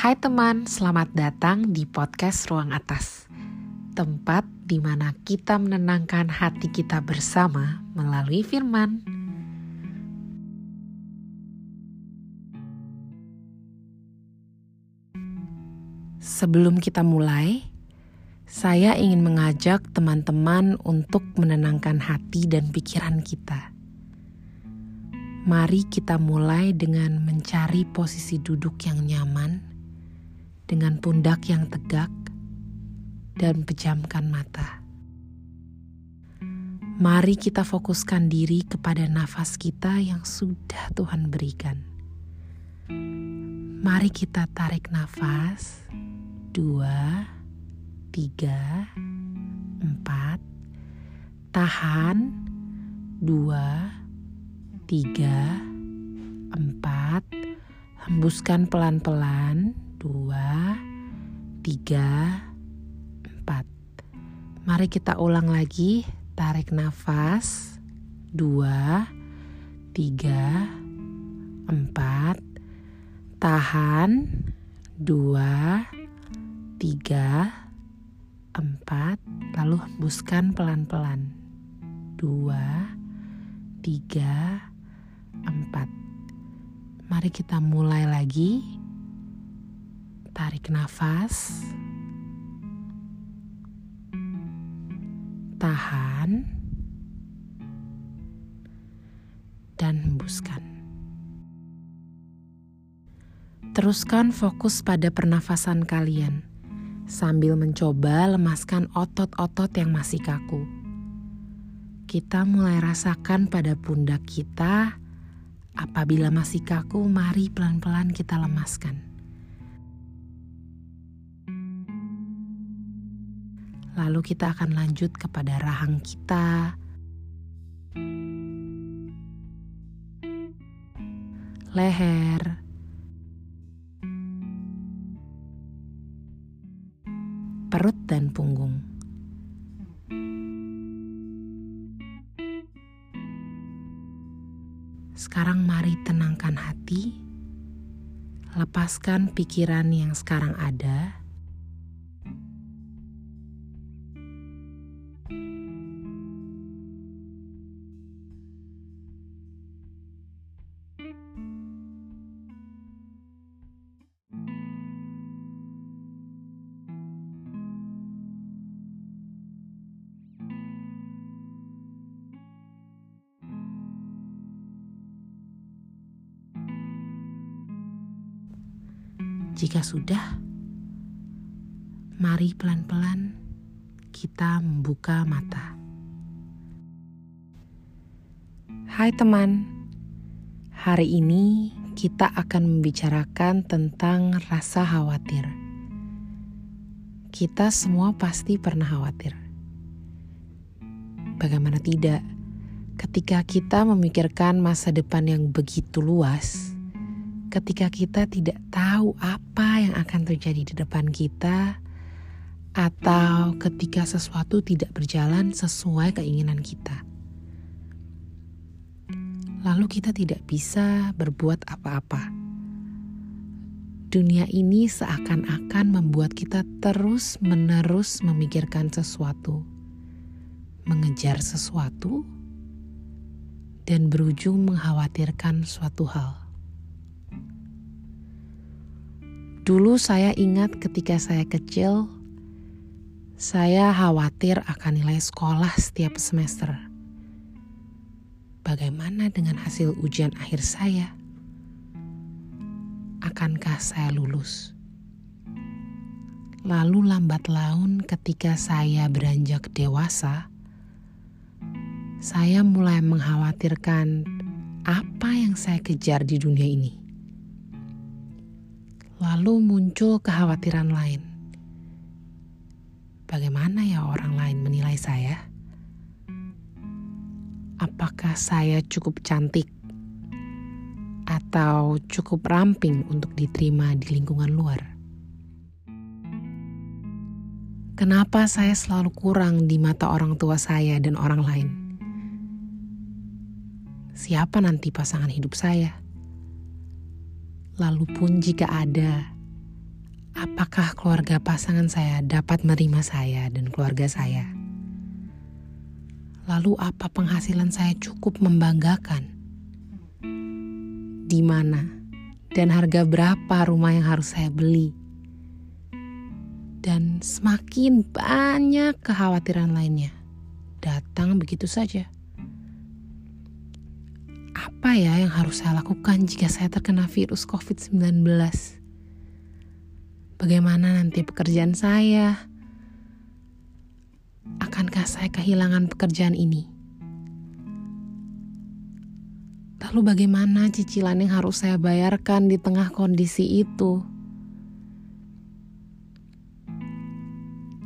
Hai teman, selamat datang di podcast Ruang Atas. Tempat di mana kita menenangkan hati kita bersama melalui firman. Sebelum kita mulai, saya ingin mengajak teman-teman untuk menenangkan hati dan pikiran kita. Mari kita mulai dengan mencari posisi duduk yang nyaman dengan pundak yang tegak dan pejamkan mata. Mari kita fokuskan diri kepada nafas kita yang sudah Tuhan berikan. Mari kita tarik nafas. Dua, tiga, empat. Tahan. Dua, tiga, empat. Hembuskan pelan-pelan dua, tiga, empat. Mari kita ulang lagi. Tarik nafas. Dua, tiga, empat. Tahan. Dua, tiga, empat. Lalu hembuskan pelan-pelan. Dua, tiga, empat. Mari kita mulai lagi. Tarik nafas. Tahan. Dan hembuskan. Teruskan fokus pada pernafasan kalian sambil mencoba lemaskan otot-otot yang masih kaku. Kita mulai rasakan pada pundak kita. Apabila masih kaku, mari pelan-pelan kita lemaskan. Lalu kita akan lanjut kepada rahang kita. Leher. Perut dan punggung. Sekarang mari tenangkan hati. Lepaskan pikiran yang sekarang ada Jika sudah, mari pelan-pelan kita membuka mata. Hai teman, hari ini kita akan membicarakan tentang rasa khawatir. Kita semua pasti pernah khawatir. Bagaimana tidak, ketika kita memikirkan masa depan yang begitu luas ketika kita tidak tahu apa yang akan terjadi di depan kita, atau ketika sesuatu tidak berjalan sesuai keinginan kita. Lalu kita tidak bisa berbuat apa-apa. Dunia ini seakan-akan membuat kita terus-menerus memikirkan sesuatu, mengejar sesuatu, dan berujung mengkhawatirkan suatu hal. Dulu saya ingat ketika saya kecil, saya khawatir akan nilai sekolah setiap semester. Bagaimana dengan hasil ujian akhir saya? Akankah saya lulus? Lalu lambat laun ketika saya beranjak dewasa, saya mulai mengkhawatirkan apa yang saya kejar di dunia ini lalu muncul kekhawatiran lain. Bagaimana ya orang lain menilai saya? Apakah saya cukup cantik atau cukup ramping untuk diterima di lingkungan luar? Kenapa saya selalu kurang di mata orang tua saya dan orang lain? Siapa nanti pasangan hidup saya? Lalu pun jika ada, apakah keluarga pasangan saya dapat menerima saya dan keluarga saya? Lalu apa penghasilan saya cukup membanggakan? Di mana dan harga berapa rumah yang harus saya beli? Dan semakin banyak kekhawatiran lainnya datang begitu saja apa ya yang harus saya lakukan jika saya terkena virus COVID-19? Bagaimana nanti pekerjaan saya? Akankah saya kehilangan pekerjaan ini? Lalu bagaimana cicilan yang harus saya bayarkan di tengah kondisi itu?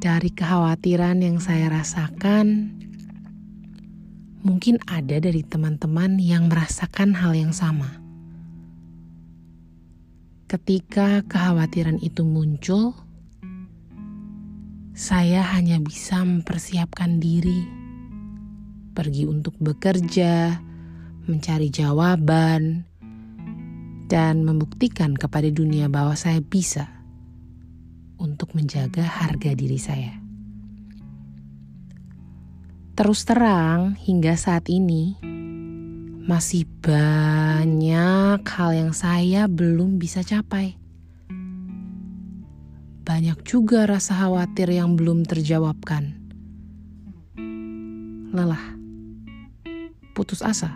Dari kekhawatiran yang saya rasakan, mungkin ada dari teman-teman yang merasakan hal yang sama. Ketika kekhawatiran itu muncul, saya hanya bisa mempersiapkan diri, pergi untuk bekerja, mencari jawaban, dan membuktikan kepada dunia bahwa saya bisa untuk menjaga harga diri saya. Terus terang, hingga saat ini masih banyak hal yang saya belum bisa capai. Banyak juga rasa khawatir yang belum terjawabkan. Lelah, putus asa.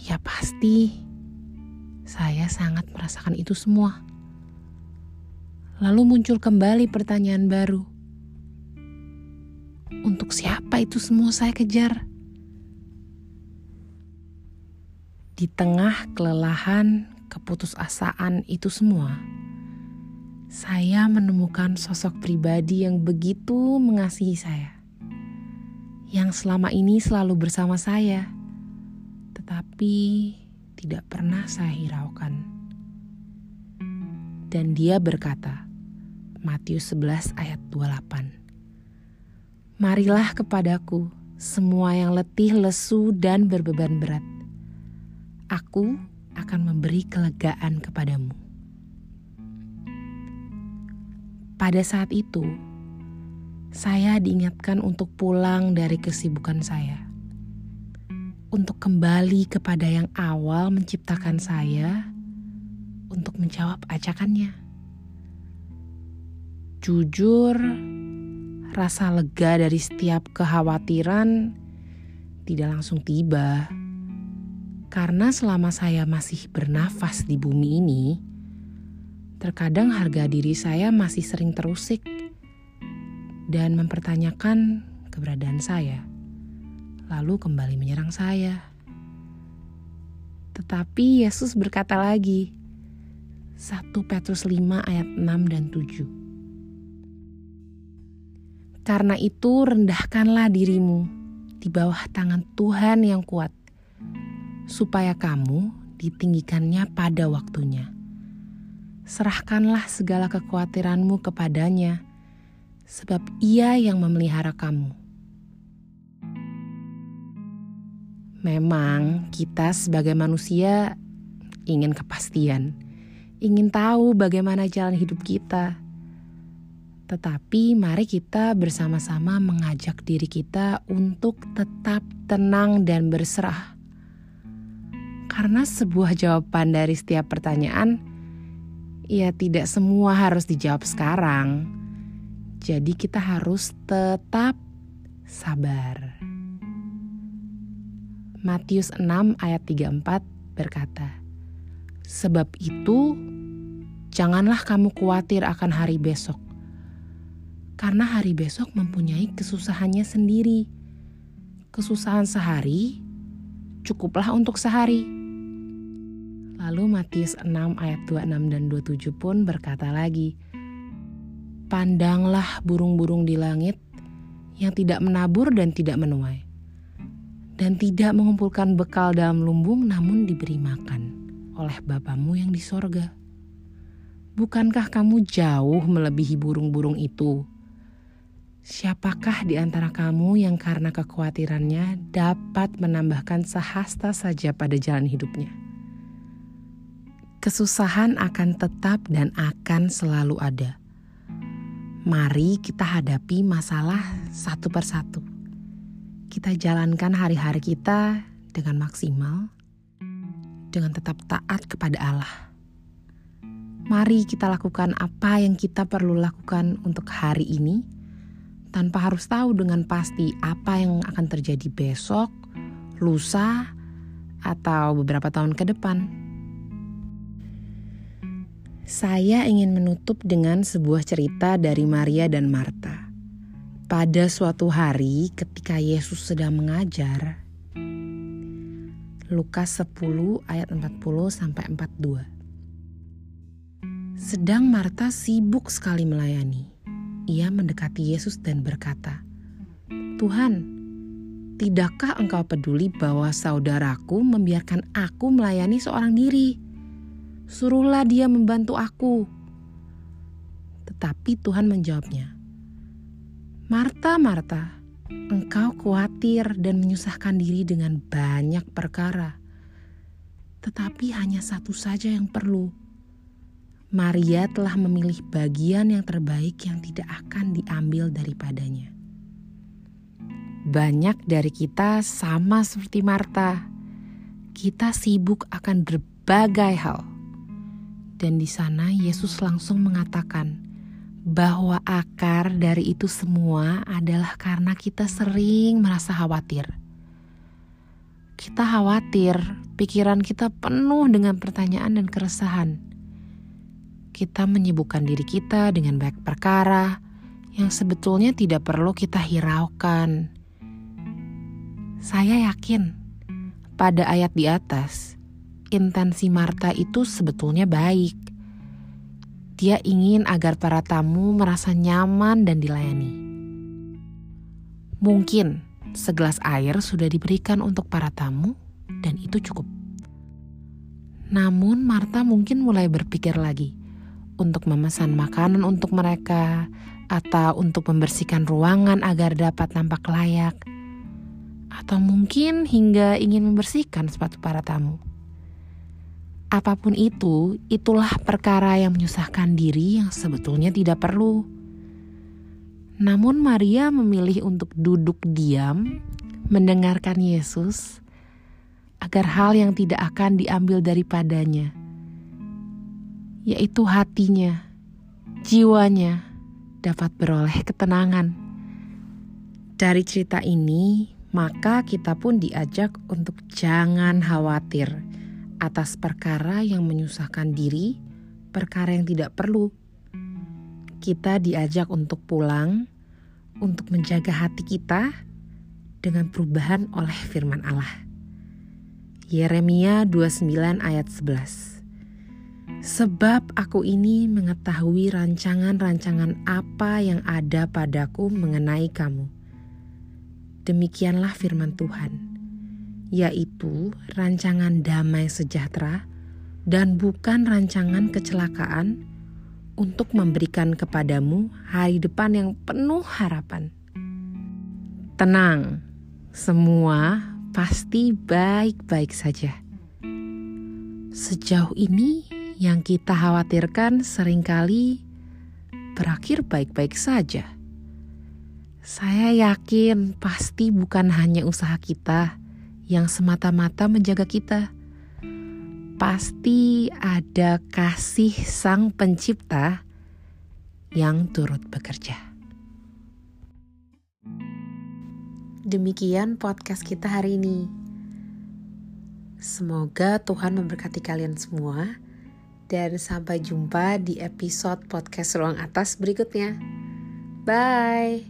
Ya pasti, saya sangat merasakan itu semua. Lalu muncul kembali pertanyaan baru untuk siapa itu semua saya kejar? Di tengah kelelahan, keputusasaan itu semua, saya menemukan sosok pribadi yang begitu mengasihi saya. Yang selama ini selalu bersama saya, tetapi tidak pernah saya hiraukan. Dan dia berkata, Matius 11 ayat 28. Marilah kepadaku semua yang letih, lesu, dan berbeban berat. Aku akan memberi kelegaan kepadamu. Pada saat itu, saya diingatkan untuk pulang dari kesibukan saya, untuk kembali kepada yang awal menciptakan saya, untuk menjawab ajakannya. Jujur, rasa lega dari setiap kekhawatiran tidak langsung tiba. Karena selama saya masih bernafas di bumi ini, terkadang harga diri saya masih sering terusik dan mempertanyakan keberadaan saya, lalu kembali menyerang saya. Tetapi Yesus berkata lagi, 1 Petrus 5 ayat 6 dan 7. Karena itu rendahkanlah dirimu di bawah tangan Tuhan yang kuat, supaya kamu ditinggikannya pada waktunya. Serahkanlah segala kekhawatiranmu kepadanya, sebab ia yang memelihara kamu. Memang kita sebagai manusia ingin kepastian, ingin tahu bagaimana jalan hidup kita tetapi mari kita bersama-sama mengajak diri kita untuk tetap tenang dan berserah. Karena sebuah jawaban dari setiap pertanyaan, ya tidak semua harus dijawab sekarang. Jadi kita harus tetap sabar. Matius 6 ayat 34 berkata, Sebab itu, janganlah kamu khawatir akan hari besok karena hari besok mempunyai kesusahannya sendiri. Kesusahan sehari cukuplah untuk sehari. Lalu Matius 6 ayat 26 dan 27 pun berkata lagi, Pandanglah burung-burung di langit yang tidak menabur dan tidak menuai, dan tidak mengumpulkan bekal dalam lumbung namun diberi makan oleh Bapamu yang di sorga. Bukankah kamu jauh melebihi burung-burung itu? Siapakah di antara kamu yang karena kekhawatirannya dapat menambahkan sehasta saja pada jalan hidupnya? Kesusahan akan tetap dan akan selalu ada. Mari kita hadapi masalah satu persatu. Kita jalankan hari-hari kita dengan maksimal, dengan tetap taat kepada Allah. Mari kita lakukan apa yang kita perlu lakukan untuk hari ini, tanpa harus tahu dengan pasti apa yang akan terjadi besok, lusa, atau beberapa tahun ke depan. Saya ingin menutup dengan sebuah cerita dari Maria dan Marta. Pada suatu hari ketika Yesus sedang mengajar, Lukas 10 ayat 40 sampai 42. Sedang Marta sibuk sekali melayani. Ia mendekati Yesus dan berkata, "Tuhan, tidakkah engkau peduli bahwa saudaraku membiarkan aku melayani seorang diri?" Suruhlah dia membantu aku. Tetapi Tuhan menjawabnya, Marta, Marta, engkau khawatir dan menyusahkan diri dengan banyak perkara. Tetapi hanya satu saja yang perlu. Maria telah memilih bagian yang terbaik yang tidak akan diambil daripadanya. Banyak dari kita sama seperti Marta. Kita sibuk akan berbagai hal dan di sana Yesus langsung mengatakan bahwa akar dari itu semua adalah karena kita sering merasa khawatir. Kita khawatir, pikiran kita penuh dengan pertanyaan dan keresahan. Kita menyibukkan diri kita dengan banyak perkara yang sebetulnya tidak perlu kita hiraukan. Saya yakin pada ayat di atas, intensi Marta itu sebetulnya baik. Dia ingin agar para tamu merasa nyaman dan dilayani. Mungkin segelas air sudah diberikan untuk para tamu, dan itu cukup. Namun, Marta mungkin mulai berpikir lagi untuk memesan makanan untuk mereka, atau untuk membersihkan ruangan agar dapat nampak layak, atau mungkin hingga ingin membersihkan sepatu para tamu. Apa pun itu, itulah perkara yang menyusahkan diri yang sebetulnya tidak perlu. Namun Maria memilih untuk duduk diam, mendengarkan Yesus, agar hal yang tidak akan diambil daripadanya, yaitu hatinya, jiwanya, dapat beroleh ketenangan. Dari cerita ini, maka kita pun diajak untuk jangan khawatir atas perkara yang menyusahkan diri, perkara yang tidak perlu. Kita diajak untuk pulang, untuk menjaga hati kita dengan perubahan oleh firman Allah. Yeremia 29 ayat 11 Sebab aku ini mengetahui rancangan-rancangan apa yang ada padaku mengenai kamu. Demikianlah firman Tuhan yaitu rancangan damai sejahtera dan bukan rancangan kecelakaan untuk memberikan kepadamu hari depan yang penuh harapan. Tenang, semua pasti baik-baik saja. Sejauh ini yang kita khawatirkan sering kali berakhir baik-baik saja. Saya yakin pasti bukan hanya usaha kita yang semata-mata menjaga kita. Pasti ada kasih Sang Pencipta yang turut bekerja. Demikian podcast kita hari ini. Semoga Tuhan memberkati kalian semua dan sampai jumpa di episode podcast Ruang Atas berikutnya. Bye.